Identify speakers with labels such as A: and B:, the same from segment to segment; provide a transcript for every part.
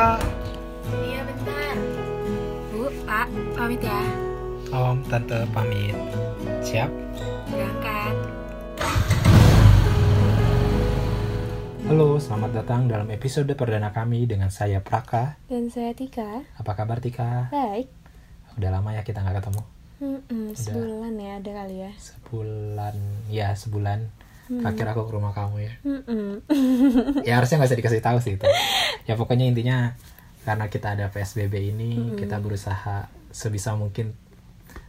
A: Kak.
B: Iya bentar. Bu, Pak, pamit ya.
A: Om, Tante pamit. Siap?
B: Berangkat.
A: Halo, selamat datang dalam episode perdana kami dengan saya Praka.
B: Dan saya Tika.
A: Apa kabar Tika?
B: Baik.
A: Udah lama ya kita nggak ketemu.
B: Mm-mm, sebulan ya ada kali ya.
A: Sebulan, ya sebulan. Terakhir aku ke rumah kamu ya.
B: Mm-mm.
A: Ya harusnya nggak usah dikasih tahu sih itu. Ya pokoknya intinya karena kita ada PSBB ini, kita berusaha sebisa mungkin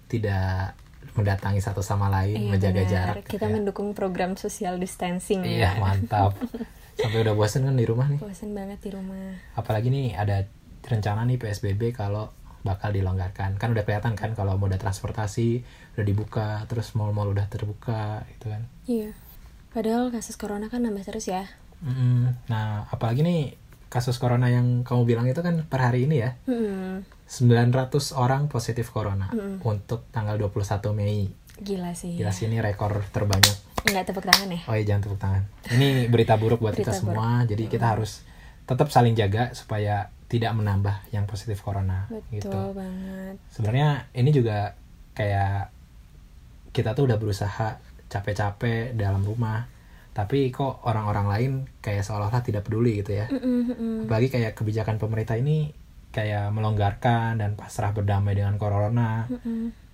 A: tidak mendatangi satu sama lain,
B: Iya,
A: menjaga
B: benar.
A: jarak.
B: Kita
A: ya.
B: mendukung program social distancing
A: Iya
B: ya.
A: mantap. Sampai udah bosen kan di rumah nih.
B: Bosan banget di rumah.
A: Apalagi nih ada rencana nih PSBB kalau bakal dilonggarkan. Kan udah kelihatan kan kalau moda transportasi udah dibuka, terus mall-mall udah terbuka gitu kan.
B: Iya. Padahal kasus corona kan nambah terus ya.
A: Mm-mm. Nah, apalagi nih kasus corona yang kamu bilang itu kan per hari ini ya.
B: Mm-mm.
A: 900 orang positif corona
B: Mm-mm.
A: untuk tanggal 21 Mei.
B: Gila sih.
A: Gila sih ini rekor terbanyak.
B: Enggak tepuk tangan ya?
A: Oh iya jangan tepuk tangan. Ini berita buruk buat kita
B: Berita
A: semua. Jadi kita harus tetap saling jaga supaya tidak menambah yang positif corona
B: Betul
A: gitu.
B: banget.
A: Sebenarnya ini juga kayak kita tuh udah berusaha capek-capek dalam rumah. Tapi kok orang-orang lain kayak seolah-olah tidak peduli gitu ya. Apalagi kayak kebijakan pemerintah ini kayak melonggarkan dan pasrah berdamai dengan corona.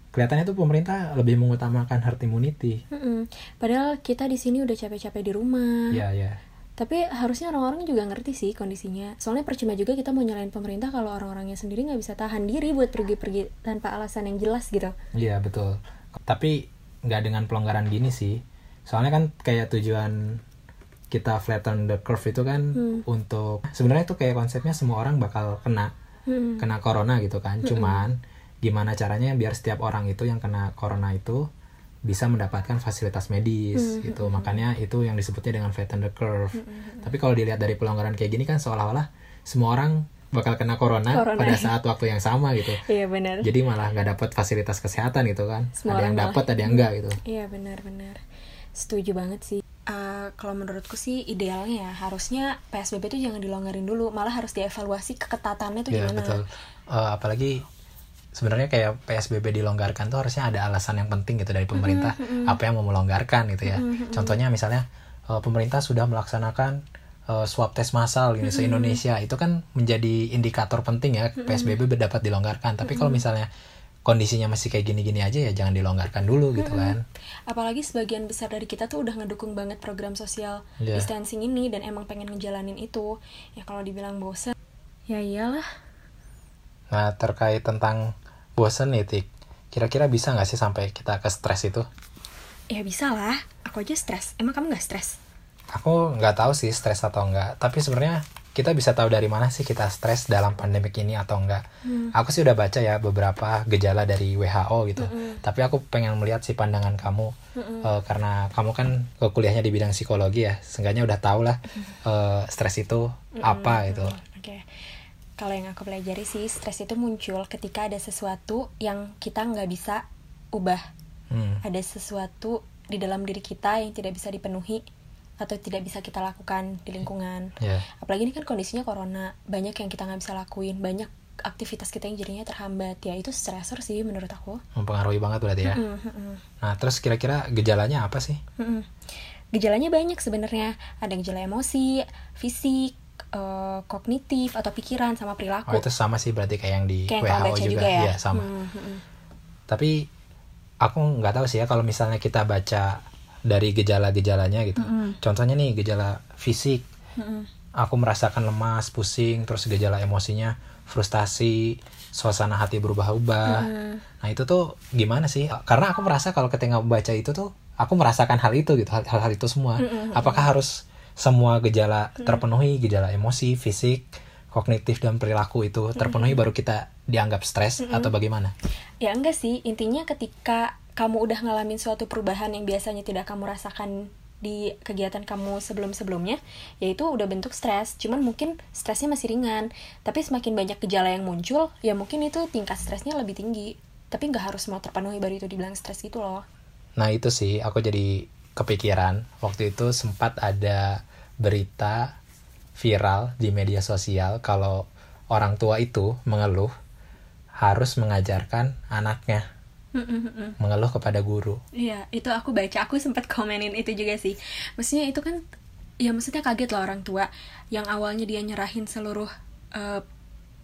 A: Kelihatannya tuh pemerintah lebih mengutamakan herd immunity.
B: Mm-mm. Padahal kita di sini udah capek-capek di rumah.
A: Iya, iya.
B: Tapi harusnya orang-orang juga ngerti sih kondisinya. Soalnya percuma juga kita mau nyalain pemerintah kalau orang-orangnya sendiri nggak bisa tahan diri buat pergi-pergi tanpa alasan yang jelas gitu.
A: Iya betul. Tapi nggak dengan pelonggaran gini sih. Soalnya kan kayak tujuan kita flatten the curve itu kan
B: Hmm.
A: untuk sebenarnya itu kayak konsepnya semua orang bakal kena
B: Mm-mm.
A: kena corona gitu kan. Cuman gimana caranya biar setiap orang itu yang kena corona itu bisa mendapatkan fasilitas medis gitu. Makanya itu yang disebutnya dengan flatten the curve. Tapi kalau dilihat dari pelonggaran kayak gini kan seolah-olah semua orang bakal kena corona,
B: Corona.
A: pada saat waktu yang sama gitu
B: Iya benar.
A: jadi malah nggak dapat fasilitas kesehatan gitu kan
B: Semua
A: ada yang dapat ada yang enggak gitu
B: Iya benar-benar. Setuju banget sih. Eh, kalau menurutku sih idealnya ya harusnya PSBB itu jangan dilonggarin dulu, malah harus dievaluasi keketatannya tuh
A: ya
B: gimana.
A: betul Eh, apalagi sebenarnya kayak psbb dilonggarkan tuh harusnya ada alasan yang penting gitu dari pemerintah apa yang mau melonggarkan gitu ya contohnya misalnya eh, pemerintah sudah melaksanakan eh, swab tes massal gitu se Indonesia itu kan menjadi indikator penting ya psbb dapat dilonggarkan tapi kalau misalnya kondisinya masih kayak gini-gini aja ya jangan dilonggarkan dulu gitu kan
B: Apalagi sebagian besar dari kita tuh udah ngedukung banget program social
A: Iya.
B: distancing ini dan emang pengen ngejalanin itu. Ya kalau dibilang bosen, ya iyalah.
A: Nah, terkait tentang bosen nih, Tik. Kira-kira bisa nggak sih sampai kita ke stres itu?
B: Ya bisa lah, aku aja stres. Emang kamu gak stres?
A: Aku nggak tahu sih stres atau enggak. Tapi sebenarnya kita bisa tahu dari mana sih kita stres dalam pandemik ini atau enggak. Aku sih udah baca ya beberapa gejala dari WHO gitu. Tapi aku pengen melihat sih pandangan kamu. Eh, karena kamu kan kuliahnya di bidang psikologi ya. Seenggaknya udah tahu lah eh, stres itu apa gitu.
B: Oke. Kalau yang aku pelajari sih, stres itu muncul ketika ada sesuatu yang kita nggak bisa ubah.
A: Hmm.
B: Ada sesuatu di dalam diri kita yang tidak bisa dipenuhi atau tidak bisa kita lakukan di lingkungan.
A: Ya.
B: Apalagi ini kan kondisinya corona, banyak yang kita nggak bisa lakuin, banyak aktivitas kita yang jadinya terhambat. Ya itu stressor sih menurut aku.
A: Mempengaruhi banget berarti ya.
B: Mm, mm, mm.
A: Nah, terus kira-kira gejalanya apa sih?
B: Mm-mm. Gejalanya banyak sebenarnya. Ada gejala emosi, fisik, eh, kognitif atau pikiran sama perilaku.
A: Oh itu sama sih berarti kayak yang di
B: Kayak
A: WHO juga,
B: juga, ya.
A: Iya, sama.
B: Hmm, hmm, hmm.
A: Tapi aku nggak tahu sih ya kalau misalnya kita baca dari gejala-gejalanya gitu. Contohnya nih gejala fisik,
B: Mm-mm.
A: aku merasakan lemas, pusing, terus gejala emosinya frustasi, suasana hati berubah-ubah. Nah itu tuh gimana sih? Karena aku merasa kalau ketika baca itu tuh aku merasakan hal itu gitu, hal- hal-hal itu semua. Apakah harus semua gejala terpenuhi, gejala emosi, fisik, kognitif dan perilaku itu terpenuhi baru kita dianggap stres atau bagaimana?
B: Ya enggak sih, intinya ketika kamu udah ngalamin suatu perubahan yang biasanya tidak kamu rasakan di kegiatan kamu sebelum-sebelumnya, yaitu udah bentuk stres. Cuman mungkin stresnya masih ringan, tapi semakin banyak gejala yang muncul, ya mungkin itu tingkat stresnya lebih tinggi. Tapi nggak harus mau terpenuhi baru itu dibilang stres gitu loh.
A: Nah itu sih aku jadi kepikiran waktu itu sempat ada berita viral di media sosial kalau orang tua itu mengeluh harus mengajarkan anaknya Mengeluh kepada guru.
B: Iya, itu aku baca, aku sempat komenin itu juga sih. Maksudnya itu kan, ya maksudnya kaget lah orang tua. Yang awalnya dia nyerahin seluruh eh,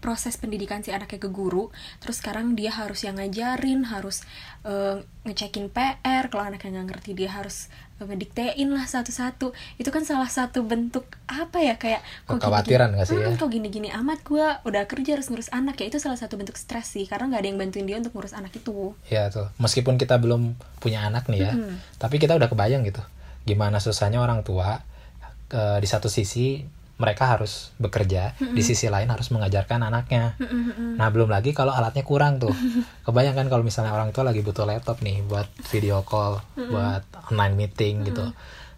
B: proses pendidikan si anaknya ke guru, terus sekarang dia harus yang ngajarin, harus eh, ngecekin PR, kalau anaknya nggak ngerti dia harus eh, ngediktein lah satu-satu. Itu kan salah satu bentuk apa ya kayak
A: Kekhawatiran nggak sih ya?
B: Hmm, kok gini-gini amat gue udah kerja harus ngurus anak ya itu salah satu bentuk stres sih karena nggak ada yang bantuin dia untuk ngurus anak itu.
A: ya tuh meskipun kita belum punya anak nih ya
B: Mm-mm.
A: tapi kita udah kebayang gitu gimana susahnya orang tua eh, di satu sisi mereka harus bekerja di sisi lain harus mengajarkan anaknya
B: Mm-mm-mm.
A: Nah belum lagi kalau alatnya kurang tuh. Kebayang kan kalau misalnya orang tua lagi butuh laptop nih buat video call, buat online meeting gitu.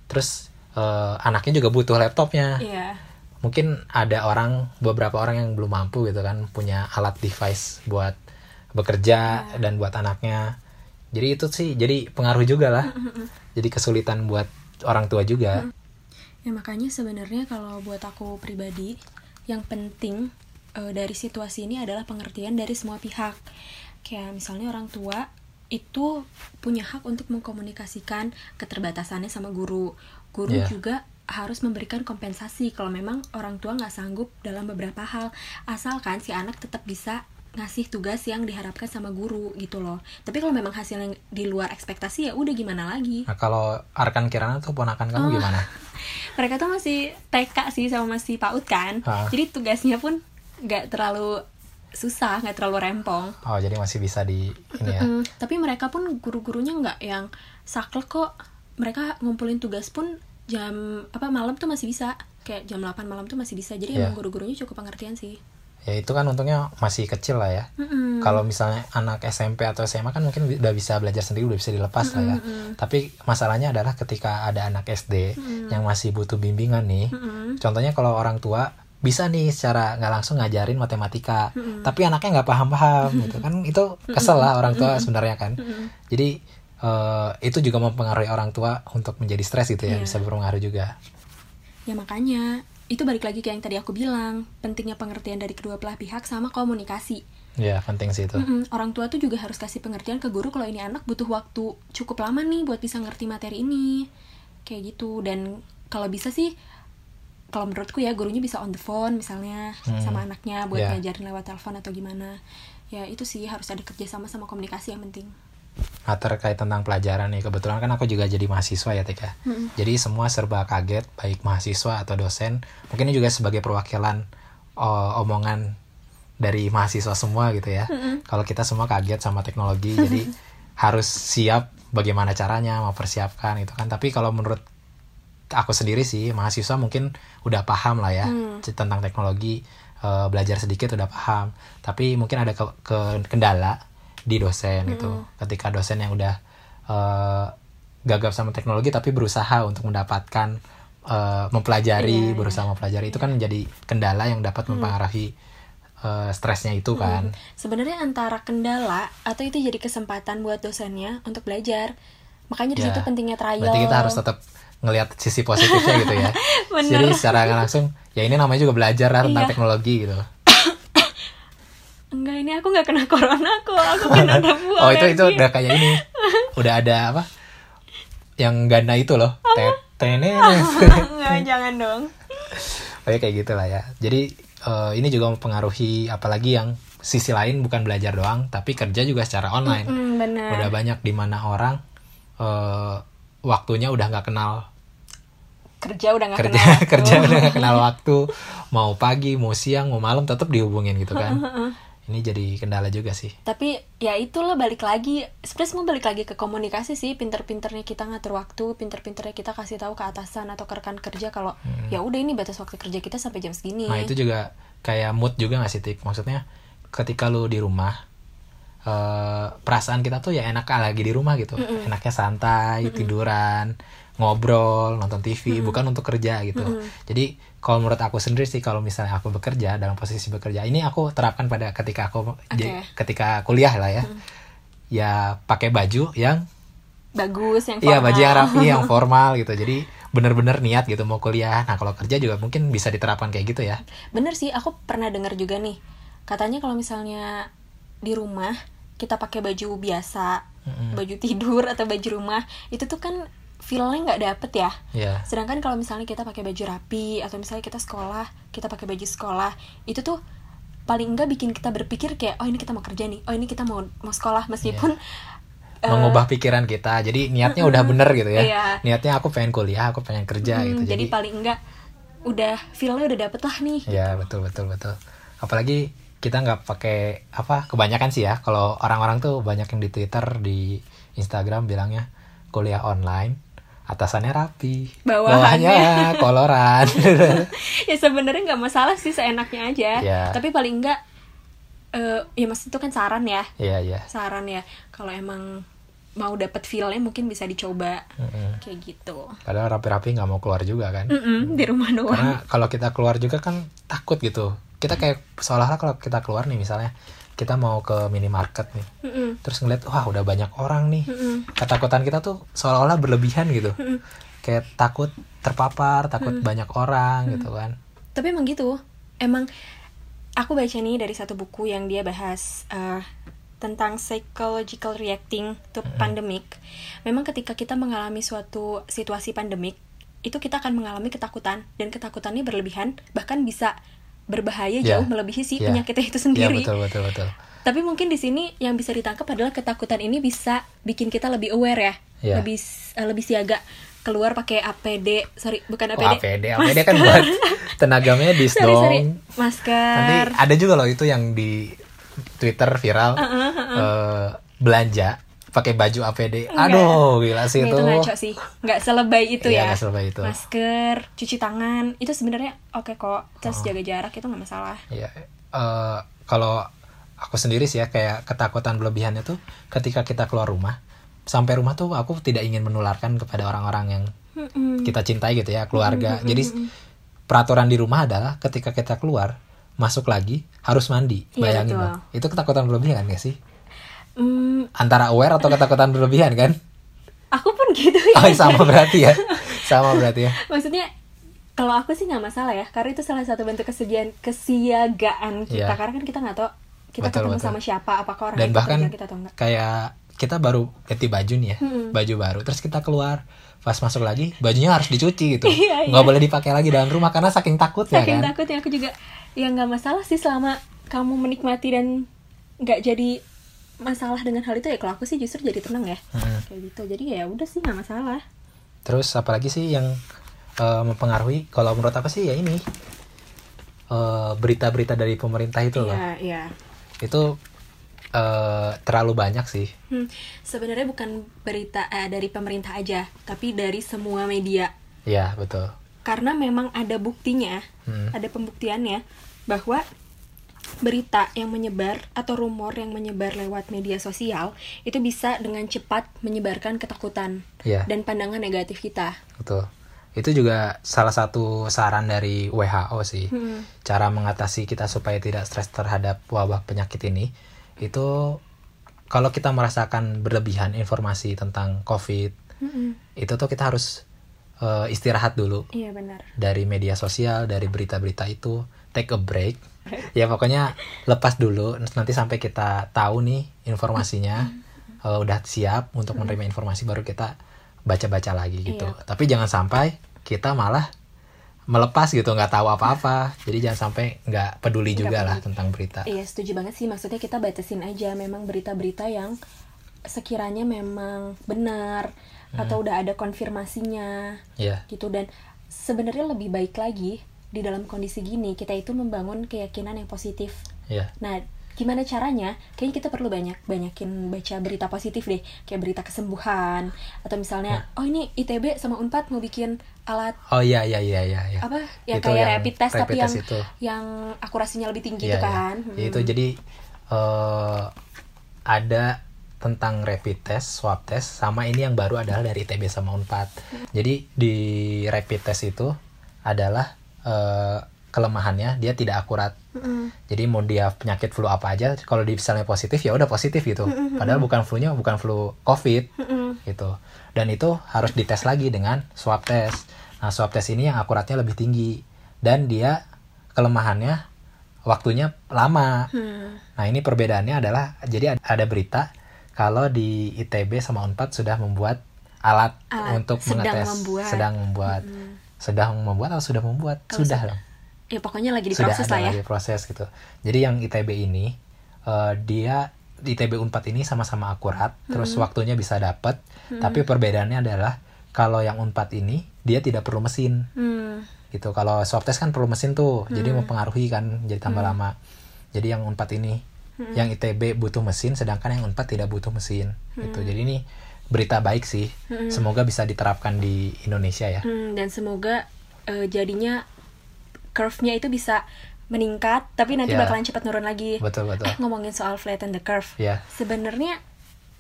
A: Terus eh, anaknya juga butuh laptopnya.
B: Iya.
A: Mungkin ada orang beberapa orang yang belum mampu gitu kan punya alat device buat bekerja dan buat anaknya. Jadi itu sih jadi pengaruh juga lah. Jadi kesulitan buat orang tua juga.
B: Ya makanya sebenarnya kalau buat aku pribadi yang penting eh, dari situasi ini adalah pengertian dari semua pihak. Kayak misalnya orang tua itu punya hak untuk mengkomunikasikan keterbatasannya sama guru. Guru
A: Iya.
B: juga harus memberikan kompensasi kalau memang orang tua nggak sanggup dalam beberapa hal. Asalkan si anak tetap bisa ngasih tugas yang diharapkan sama guru gitu loh. Tapi kalau memang hasilnya di luar ekspektasi ya udah gimana lagi.
A: Nah kalau Arkan Kirana tuh ponakan kamu gimana?
B: mereka tuh masih TK sih sama masih PAUD kan
A: Ah.
B: jadi tugasnya pun nggak terlalu susah nggak terlalu rempong
A: Oh jadi masih bisa di ini ya.
B: Mm, tapi mereka pun guru-gurunya nggak yang saklek kok mereka ngumpulin tugas pun jam apa malam tuh masih bisa kayak jam 8 malam tuh masih bisa jadi
A: Iya.
B: emang guru-gurunya cukup pengertian sih
A: Ya itu kan untungnya masih kecil lah ya.
B: Mm-mm.
A: Kalau misalnya anak SMP atau SMA kan mungkin udah bisa belajar sendiri, udah bisa dilepas lah ya. Tapi masalahnya adalah ketika ada anak SD yang masih butuh bimbingan nih.
B: Mm-mm.
A: Contohnya kalau orang tua bisa nih secara nggak langsung ngajarin matematika, tapi anaknya nggak paham-paham gitu kan itu kesel lah orang tua sebenarnya kan. Jadi eh, itu juga mempengaruhi orang tua untuk menjadi stres gitu ya,
B: Iya.
A: bisa berpengaruh juga.
B: Ya makanya itu balik lagi ke yang tadi aku bilang pentingnya pengertian dari kedua belah pihak sama komunikasi
A: Ya penting sih itu.
B: Mm-mm, orang tua tuh juga harus kasih pengertian ke guru kalau ini anak butuh waktu cukup lama nih buat bisa ngerti materi ini kayak gitu dan kalau bisa sih kalau menurutku ya gurunya bisa on the phone misalnya
A: Hmm.
B: sama anaknya buat
A: Ya.
B: ngajarin lewat telepon atau gimana ya itu sih harus ada kerjasama sama komunikasi yang penting
A: Nah, terkait tentang pelajaran nih, kebetulan kan aku juga jadi mahasiswa ya, Tika.
B: Mm-mm.
A: Jadi semua serba kaget, baik mahasiswa atau dosen. Mungkin ini juga sebagai perwakilan oh, omongan dari mahasiswa semua gitu ya. Kalau kita semua kaget sama teknologi, jadi harus siap bagaimana caranya, mempersiapkan itu kan. Tapi kalau menurut aku sendiri sih, mahasiswa mungkin udah paham lah ya
B: Hmm.
A: tentang teknologi, eh, belajar sedikit udah paham. Tapi mungkin ada ke- ke- kendala di dosen gitu. Ketika dosen yang udah eh, gagap sama teknologi tapi berusaha untuk mendapatkan
B: Iya,
A: mempelajari,
B: iya.
A: berusaha mempelajari itu kan menjadi kendala yang dapat mempengaruhi eh, stresnya itu kan.
B: sebenarnya antara kendala atau itu jadi kesempatan buat dosennya untuk belajar makanya di
A: Ya,
B: situ pentingnya trial
A: Berarti kita harus tetap ngelihat sisi positifnya gitu ya. Jadi secara langsung ya ini namanya juga belajar lah tentang
B: Iya.
A: teknologi gitu.
B: Enggak ini aku nggak kena corona kok aku kena debu
A: oh itu itu udah kayak ini. Udah ada apa? Yang ganda itu loh.
B: Enggak, jangan dong.
A: Oh ya kayak gitulah ya. Jadi eh, ini juga mempengaruhi apalagi yang sisi lain bukan belajar doang, tapi kerja juga secara online.
B: Hmm, benar.
A: Udah banyak di mana orang eh, waktunya udah nggak kenal
B: Kerja udah nggak
A: kerja
B: kenal. waktu.
A: kerja udah nggak kenal waktu. Mau pagi, mau siang, mau malam tetap dihubungin gitu kan. Ini jadi kendala juga sih.
B: Tapi ya itulah balik lagi. Sebenarnya semua balik lagi ke komunikasi sih. Pinter-pinternya kita ngatur waktu, pinter-pinternya kita kasih tahu ke atasan atau ke rekan kerja kalau ya udah ini batas waktu kerja kita sampai jam segini.
A: Hmm. Nah itu juga kayak mood juga gak sih Tik? Maksudnya ketika lu di rumah eh, perasaan kita tuh ya enak lagi di rumah gitu. Enaknya santai, tiduran, ngobrol, nonton TV, bukan untuk kerja gitu. Jadi kalau menurut aku sendiri sih kalau misalnya aku bekerja dalam posisi bekerja, ini aku terapkan pada ketika aku j- ketika kuliah lah ya. Ya pakai baju yang
B: Bagus yang
A: Iya
B: formal.
A: baju yang rapi, yang formal gitu. Jadi bener-bener niat gitu mau kuliah nah kalau kerja juga mungkin bisa diterapkan kayak gitu ya
B: bener sih aku pernah dengar juga nih katanya kalau misalnya di rumah kita pakai baju biasa
A: Mm-mm.
B: baju tidur atau baju rumah itu tuh kan feelnya nggak dapet ya.
A: Ya
B: sedangkan kalau misalnya kita pakai baju rapi atau misalnya kita sekolah kita pakai baju sekolah itu tuh paling enggak bikin kita berpikir kayak oh ini kita mau kerja nih. Oh ini kita mau mau sekolah. Meskipun eh,
A: mengubah pikiran kita. Jadi niatnya udah bener gitu ya.
B: Iya.
A: niatnya aku pengen kuliah aku pengen kerja
B: hmm,
A: gitu.
B: Jadi paling enggak udah feelnya udah dapet lah nih
A: Ya betul betul betul. Apalagi kita nggak pakai apa kebanyakan sih ya. Kalau orang-orang tuh banyak yang di Twitter di Instagram bilangnya kuliah online atasannya rapi,
B: Bawahannya.
A: koloran.
B: ya sebenarnya nggak masalah sih seenaknya aja
A: Iya.
B: tapi paling enggak eh ya mas itu kan saran ya
A: Iya iya.
B: saran ya kalau emang mau dapet feelnya mungkin bisa dicoba
A: Mm-mm.
B: kayak gitu
A: Padahal rapi-rapi nggak mau keluar juga kan.
B: Mm-mm, di rumah doang
A: Karena kalau kita keluar juga kan takut gitu. Kita kayak seolah-olah kalau kita keluar nih misalnya kita mau ke minimarket nih,
B: Mm-mm,
A: terus ngeliat wah udah banyak orang nih.
B: mm-mm,
A: ketakutan kita tuh seolah-olah berlebihan gitu.
B: Mm-mm.
A: kayak takut terpapar takut banyak orang gitu kan.
B: Tapi emang gitu. Emang aku baca nih dari satu buku yang dia bahas eh, tentang psychological reacting to pandemic. Memang ketika kita mengalami suatu situasi pandemik itu kita akan mengalami ketakutan. Dan ketakutannya berlebihan bahkan bisa berbahaya
A: Ya.
B: jauh melebihi si
A: Ya.
B: penyakitnya itu
A: Iya
B: sendiri.
A: betul betul betul.
B: Tapi mungkin di sini yang bisa ditangkap adalah ketakutan ini bisa bikin kita lebih aware ya,
A: Iya.
B: lebih eh, lebih siaga. Keluar pakai APD, sorry bukan
A: Oh,
B: APD,
A: APD APD kan buat tenaga medis
B: sorry, sorry,
A: dong. Nanti
B: masker,
A: ada juga loh itu yang di Twitter viral. Eh, belanja pakai baju APD aduh gila sih
B: Nah,
A: itu
B: itu ngaco sih, nggak selebay itu
A: Iya,
B: ya.
A: nggak selebay itu.
B: Masker, cuci tangan, itu sebenarnya oke kok, terus
A: Oh.
B: jaga jarak itu nggak masalah.
A: Iya, eh, kalau aku sendiri sih ya kayak ketakutan berlebihannya tuh ketika kita keluar rumah sampai rumah tuh aku tidak ingin menularkan kepada orang-orang yang kita cintai gitu ya keluarga. Jadi peraturan di rumah adalah ketika kita keluar masuk lagi harus mandi.
B: Iya,
A: Bayangin loh. Itu ketakutan berlebihan gak sih?
B: Hmm,
A: Antara aware atau ketakutan berlebihan kan?
B: aku pun gitu ya.
A: Oh, sama berarti ya. Sama berarti ya.
B: maksudnya kalau aku sih nggak masalah ya karena itu salah satu bentuk kesediaan kesiagaan kita
A: Iya.
B: karena kan kita nggak tahu kita
A: Betul,
B: ketemu
A: betul.
B: sama siapa apakah orang
A: Dan
B: itu
A: bahkan
B: kita atau enggak
A: kayak kita baru ganti baju nih ya,
B: Hmm.
A: baju baru. Terus kita keluar, pas masuk lagi bajunya harus dicuci gitu,
B: Iya,
A: nggak
B: iya.
A: boleh dipakai lagi dalam rumah karena saking takutnya
B: saking
A: kan.
B: takutnya aku juga ya nggak masalah sih selama kamu menikmati dan nggak jadi masalah dengan hal itu ya kalau aku sih justru jadi tenang ya
A: Hmm.
B: kayak gitu jadi ya udah sih nggak masalah
A: Terus apalagi sih yang eh, mempengaruhi? Kalau menurut aku sih ya ini eh, berita-berita dari pemerintah itu loh,
B: iya iya
A: itu eh, terlalu banyak sih.
B: Hmm, sebenarnya bukan berita eh, dari pemerintah aja tapi dari semua media
A: Ya betul.
B: karena memang ada buktinya
A: Hmm.
B: ada pembuktiannya bahwa berita yang menyebar atau rumor yang menyebar lewat media sosial itu bisa dengan cepat menyebarkan ketakutan
A: Iya.
B: dan pandangan negatif kita.
A: Betul. Itu juga salah satu saran dari WHO sih.
B: Hmm.
A: Cara mengatasi kita supaya tidak stres terhadap wabah penyakit ini itu kalau kita merasakan berlebihan informasi tentang COVID,
B: Mm-mm.
A: itu tuh kita harus eh, istirahat dulu
B: Iya benar.
A: dari media sosial, dari berita-berita itu, take a break. Ya pokoknya lepas dulu nanti sampai kita tahu nih informasinya eh, udah siap untuk menerima informasi baru kita baca-baca lagi gitu.
B: Iya.
A: Tapi jangan sampai kita malah melepas gitu nggak tahu apa-apa. Jadi jangan sampai nggak peduli
B: Nggak
A: juga lah
B: peduli.
A: tentang berita.
B: Iya setuju banget sih maksudnya kita batasin aja memang berita-berita yang sekiranya memang benar atau udah ada konfirmasinya
A: Ya,
B: gitu dan sebenarnya lebih baik lagi di dalam kondisi gini kita itu membangun keyakinan yang positif.
A: ya,
B: Nah, gimana caranya? Kayaknya kita perlu banyak banyakin baca berita positif deh, kayak berita kesembuhan atau misalnya, oh ini ITB sama Unpad mau bikin alat
A: Oh iya iya iya iya. iya.
B: apa yang
A: Itu
B: kayak
A: yang
B: rapid test tapi
A: rapid
B: yang
A: test itu.
B: yang akurasinya lebih tinggi
A: Iya,
B: gitu
A: iya.
B: kan.
A: Ya, Itu jadi eh, ada tentang rapid test, swab test, sama ini yang baru adalah dari ITB sama Unpad. Jadi di rapid test itu adalah eh, kelemahannya dia tidak akurat.
B: Mm-mm.
A: Jadi mau dia penyakit flu apa aja, kalau di misalnya positif ya udah positif gitu. Padahal bukan flu-nya bukan flu COVID
B: Mm-mm.
A: gitu. Dan itu harus dites lagi dengan swab test. Nah, swab test ini yang akuratnya lebih tinggi dan dia kelemahannya waktunya lama.
B: Hmm.
A: Nah, ini perbedaannya adalah jadi ada berita kalau di ITB sama Unpad sudah membuat alat,
B: Alat,
A: untuk
B: sedang
A: mengetes
B: membuat.
A: sedang membuat sedang membuat atau sudah membuat?
B: Kalau
A: sudah
B: sudah.
A: dong
B: Ya pokoknya lagi
A: sudah
B: diproses
A: ada
B: lah ya.
A: lagi proses gitu. Jadi yang ITB ini eh, dia di ITB Unpad ini sama-sama akurat terus
B: Hmm.
A: waktunya bisa dapat tapi perbedaannya adalah kalau yang Unpad ini dia tidak perlu mesin.
B: Hmm.
A: gitu. Kalau swab test kan perlu mesin tuh jadi mempengaruhi kan jadi tambah lama. Jadi yang unpad ini yang itb butuh mesin sedangkan yang unpad tidak butuh mesin. Gitu. Jadi ini berita baik sih semoga bisa diterapkan di Indonesia ya
B: Hmm, dan semoga eh, jadinya curve-nya itu bisa meningkat tapi nanti
A: Ya.
B: bakalan cepat turun lagi.
A: betul betul
B: Eh ngomongin soal flatten the curve.
A: ya
B: Sebenarnya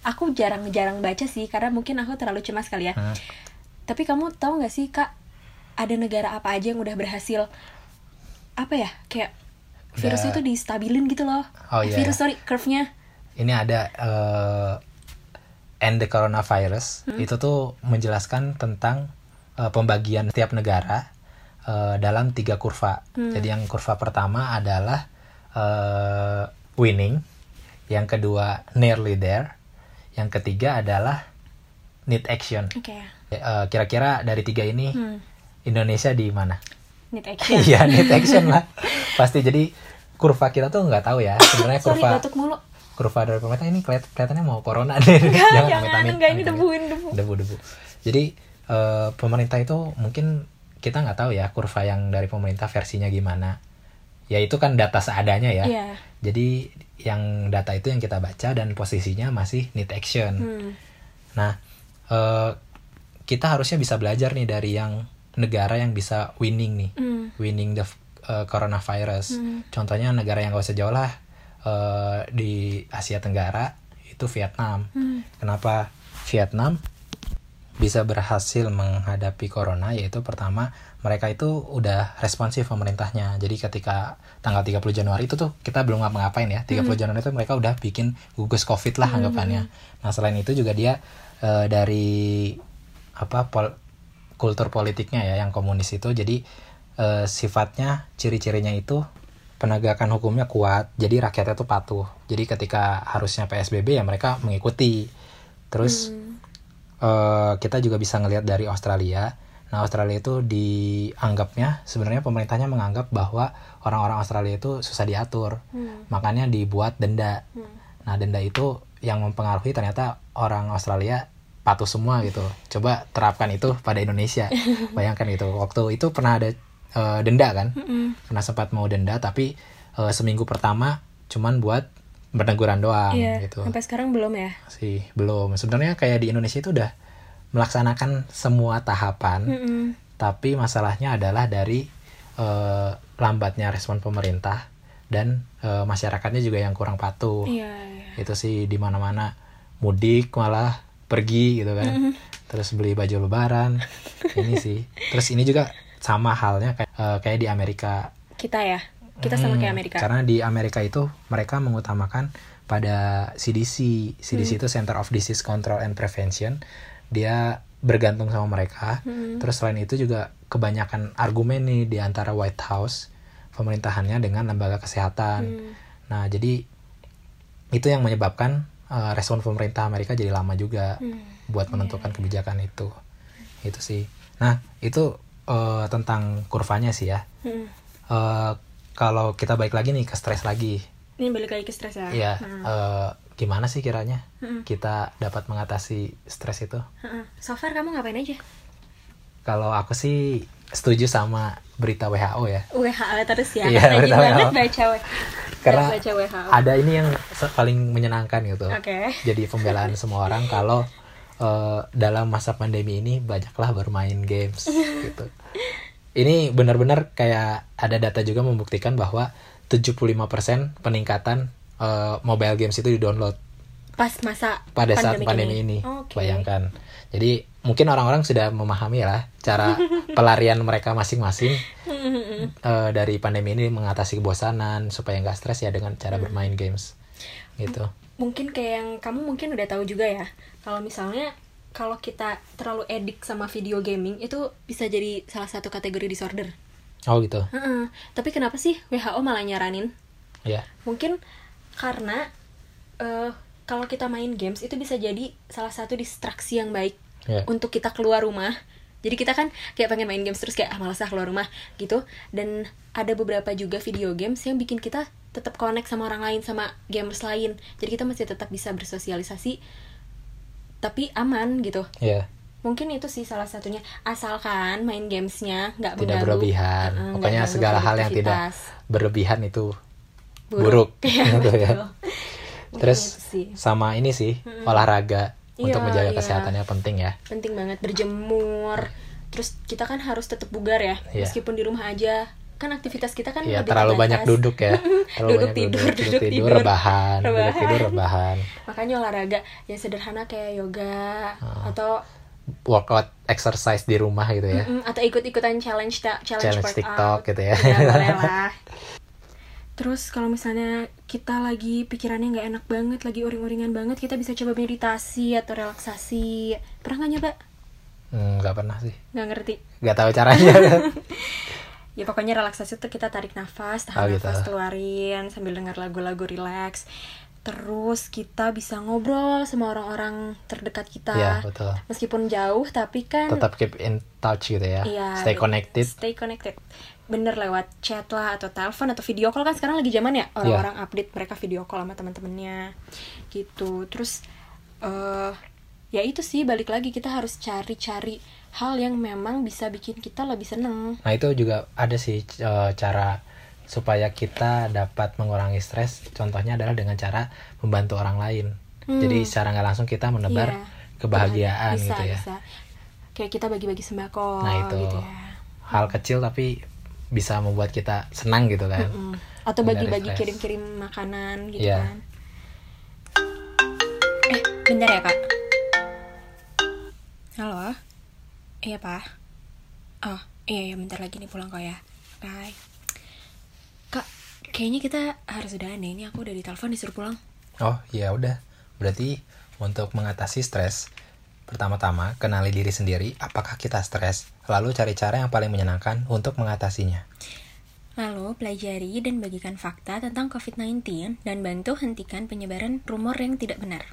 B: aku jarang-jarang baca sih karena mungkin aku terlalu cemas kali ya.
A: Hmm.
B: Tapi kamu tahu nggak sih kak, ada negara apa aja yang udah berhasil apa ya kayak virusnya
A: Udah-
B: itu distabilin gitu loh.
A: Oh,
B: Eh,
A: iya,
B: virus
A: iya.
B: sorry curve-nya.
A: ini ada eh, end the coronavirus itu tuh menjelaskan tentang eh, pembagian setiap negara eh, dalam tiga kurva. Jadi yang kurva pertama adalah eh, winning, yang kedua nearly there, yang ketiga adalah need action.
B: Oke.
A: Eh, Kira-kira dari tiga ini
B: Hmm.
A: Indonesia di mana?
B: Need action.
A: Iya need action lah. Pasti jadi kurva kita tuh nggak tahu ya sebenarnya
B: Sorry
A: kurva
B: batuk mulu.
A: Kurva dari pemerintah ini kelihat- kelihatannya mau corona deh.
B: Enggak, jangan,
A: amit-amit,
B: enggak ini debuin debu.
A: Debu-debu. Jadi eh, pemerintah itu mungkin kita nggak tahu ya kurva yang dari pemerintah versinya gimana. Ya itu kan data seadanya ya.
B: Iya.
A: Jadi yang data itu yang kita baca dan posisinya masih need action.
B: Hmm.
A: Nah, eh, kita harusnya bisa belajar nih dari yang negara yang bisa winning nih,
B: Hmm.
A: winning the uh, coronavirus.
B: Hmm.
A: Contohnya negara yang gak usah jauh lah eh, di Asia Tenggara itu Vietnam.
B: Hmm.
A: Kenapa Vietnam bisa berhasil menghadapi corona? Yaitu pertama mereka itu udah responsif pemerintahnya. Jadi ketika tanggal 30 Januari itu tuh kita belum ngapa-ngapain ya. 30 Januari itu mereka udah bikin gugus Covid lah anggapannya. Nah, selain itu juga dia eh, dari apa pol- kultur politiknya ya yang komunis itu jadi eh, sifatnya ciri-cirinya itu penegakan hukumnya kuat jadi rakyatnya tuh patuh jadi ketika harusnya PSBB ya mereka mengikuti terus eh, kita juga bisa ngelihat dari Australia nah Australia itu dianggapnya sebenarnya pemerintahnya menganggap bahwa orang-orang Australia itu susah diatur
B: Hmm.
A: makanya dibuat denda
B: Hmm.
A: Nah denda itu yang mempengaruhi ternyata orang Australia patuh semua gitu. Coba terapkan itu pada Indonesia. Bayangkan itu. Waktu itu pernah ada eh, denda kan?
B: Mm-mm.
A: Pernah sempat mau denda tapi eh, seminggu pertama cuman buat berteguran doang
B: Iya.
A: gitu.
B: Sampai sekarang belum ya.
A: Sih belum. Sebenarnya kayak di Indonesia itu udah melaksanakan semua tahapan,
B: Mm-mm.
A: tapi masalahnya adalah dari eh, lambatnya respon pemerintah dan eh, masyarakatnya juga yang kurang patuh
B: Iya. iya.
A: itu sih di mana mana mudik malah pergi gitu kan terus beli baju lebaran ini sih terus ini juga sama halnya kayak eh, kayak di Amerika
B: Kita ya. Kita sama
A: Hmm,
B: kayak Amerika.
A: karena di Amerika itu mereka mengutamakan pada CDC CDC itu Center of Disease Control and Prevention dia bergantung sama mereka
B: Hmm.
A: terus selain itu juga kebanyakan argumen nih di antara White House pemerintahannya dengan lembaga kesehatan
B: Hmm.
A: Nah, jadi itu yang menyebabkan uh, respon pemerintah Amerika jadi lama juga
B: Hmm.
A: buat menentukan kebijakan itu. Itu sih. Nah, itu uh, tentang kurvanya sih ya.
B: Hmm.
A: Uh, kalau kita balik lagi nih ke stres lagi,
B: Ini balik lagi ke stres ya.
A: ya
B: Hmm.
A: uh, gimana sih kiranya
B: Hmm.
A: kita dapat mengatasi stres itu?
B: Heeh. So far kamu ngapain aja?
A: Kalau aku sih setuju sama berita WHO ya.
B: WHO terus ya.
A: Iya, berita
B: banget
A: WHO.
B: baca W.
A: Karena
B: baca WHO.
A: Ada ini yang paling menyenangkan gitu.
B: Oke.
A: jadi pembelaan semua orang kalau eh, dalam masa pandemi ini banyaklah bermain games gitu. Ini benar-benar kayak ada data juga membuktikan bahwa 75% peningkatan eh, mobile games itu di-download
B: Pas masa
A: pada saat pandemi ini.
B: Oke.
A: Bayangkan. Jadi mungkin orang-orang sudah memahami lah cara pelarian mereka masing-masing
B: Hmm,
A: eh, dari pandemi ini mengatasi kebosanan supaya nggak stres ya dengan cara bermain games gitu.
B: Mungkin kayak yang kamu mungkin udah tahu juga ya. Kalau misalnya kalau kita terlalu edik sama video gaming itu bisa jadi salah satu kategori disorder.
A: Oh gitu.
B: Heeh. Tapi kenapa sih WHO malah nyaranin?
A: Ya.
B: Mungkin karena eh, kalau kita main games itu bisa jadi salah satu distraksi yang baik
A: Ya.
B: untuk kita keluar rumah. Jadi kita kan kayak pengen main games terus kayak ah malas ah keluar rumah gitu. Dan ada beberapa juga video games yang bikin kita tetap connect sama orang lain sama gamers lain. Jadi kita masih tetap bisa bersosialisasi tapi aman gitu.
A: Ya.
B: Mungkin itu sih salah satunya asalkan main gamesnya nggak
A: Tidak
B: mengganggu-
A: berlebihan.
B: Nggak
A: Pokoknya segala hal yang tidak berlebihan itu buruk.
B: Iya,
A: Gitu ya. Terus sama ini sih olahraga untuk
B: Iya,
A: menjaga
B: iya.
A: kesehatannya penting ya.
B: penting banget berjemur terus kita kan harus tetap bugar ya
A: Iya.
B: meskipun di rumah aja kan aktivitas kita kan
A: Iya
B: lebih
A: terlalu
B: terbatas.
A: banyak duduk ya. Terlalu
B: Duduk
A: banyak
B: tidur,
A: duduk,
B: duduk
A: tidur,
B: tidur.
A: rebahan, duduk
B: Rebahan.
A: tidur rebahan.
B: makanya olahraga yang sederhana kayak yoga
A: Ah.
B: atau
A: Workout exercise di rumah gitu ya.
B: mm, atau ikut-ikutan challenge ta- challenge,
A: Challenge
B: workout.
A: TikTok gitu ya.
B: Ya, boleh lah. Terus kalau misalnya kita lagi pikirannya nggak enak banget, lagi uring-uringan banget, kita bisa coba meditasi atau relaksasi. Pernah nggak nyoba?
A: Hmm, nggak pernah sih.
B: Nggak ngerti.
A: Nggak tahu caranya.
B: Ya pokoknya relaksasi tuh kita tarik nafas, tahan
A: Oh, gitu.
B: nafas, keluarin sambil dengar lagu-lagu relax. Terus kita bisa ngobrol sama orang-orang terdekat kita.
A: Iya, betul.
B: Meskipun jauh tapi kan
A: Tetap keep in touch gitu ya.
B: Iya,
A: Stay connected.
B: Stay connected. Bener lewat chat lah atau telepon atau video call kan sekarang lagi zaman ya
A: Iya.
B: orang-orang update mereka video call sama teman-temannya gitu. Terus eh ya itu sih balik lagi kita harus cari-cari hal yang memang bisa bikin kita lebih seneng.
A: Nah itu juga ada sih eh, cara supaya kita dapat mengurangi stres. Contohnya adalah dengan cara membantu orang lain. Jadi secara nggak langsung kita menebar
B: Hmm. Iya.
A: kebahagiaan
B: bisa,
A: gitu ya.
B: Bisa. Kayak kita bagi-bagi sembako
A: Nah itu
B: gitu ya.
A: hal kecil tapi bisa membuat kita senang gitu kan.
B: Mm. Atau bagi-bagi kirim-kirim makanan gitu
A: Iya.
B: kan. Eh, bentar ya, Kak. Halo. Iya, Pak. Oh, iya ya bentar lagi nih pulang kok ya. Bye. Kak, kayaknya kita harus udahan deh. Ini aku udah ditelepon disuruh pulang.
A: Oh ya udah. Berarti untuk mengatasi stres pertama-tama kenali diri sendiri apakah kita stres, lalu cari cara yang paling menyenangkan untuk mengatasinya.
B: Lalu, pelajari dan bagikan fakta tentang COVID-19 dan bantu hentikan penyebaran rumor yang tidak benar.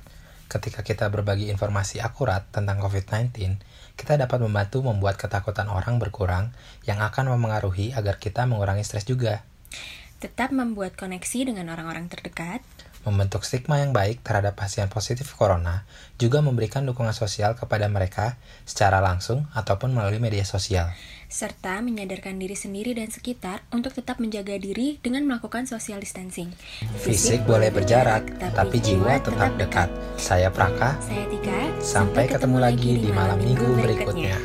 A: Ketika kita berbagi informasi akurat tentang COVID-19, kita dapat membantu membuat ketakutan orang berkurang yang akan memengaruhi agar kita mengurangi stres juga.
B: Tetap membuat koneksi dengan orang-orang terdekat,
A: Membentuk stigma yang baik terhadap pasien positif corona juga memberikan dukungan sosial kepada mereka secara langsung ataupun melalui media sosial.
B: serta menyadarkan diri sendiri dan sekitar untuk tetap menjaga diri dengan melakukan social distancing.
A: Fisik boleh berjarak, tapi jiwa tetap dekat. Saya Praka,
B: Saya Tika.
A: sampai ketemu lagi di malam minggu berikutnya.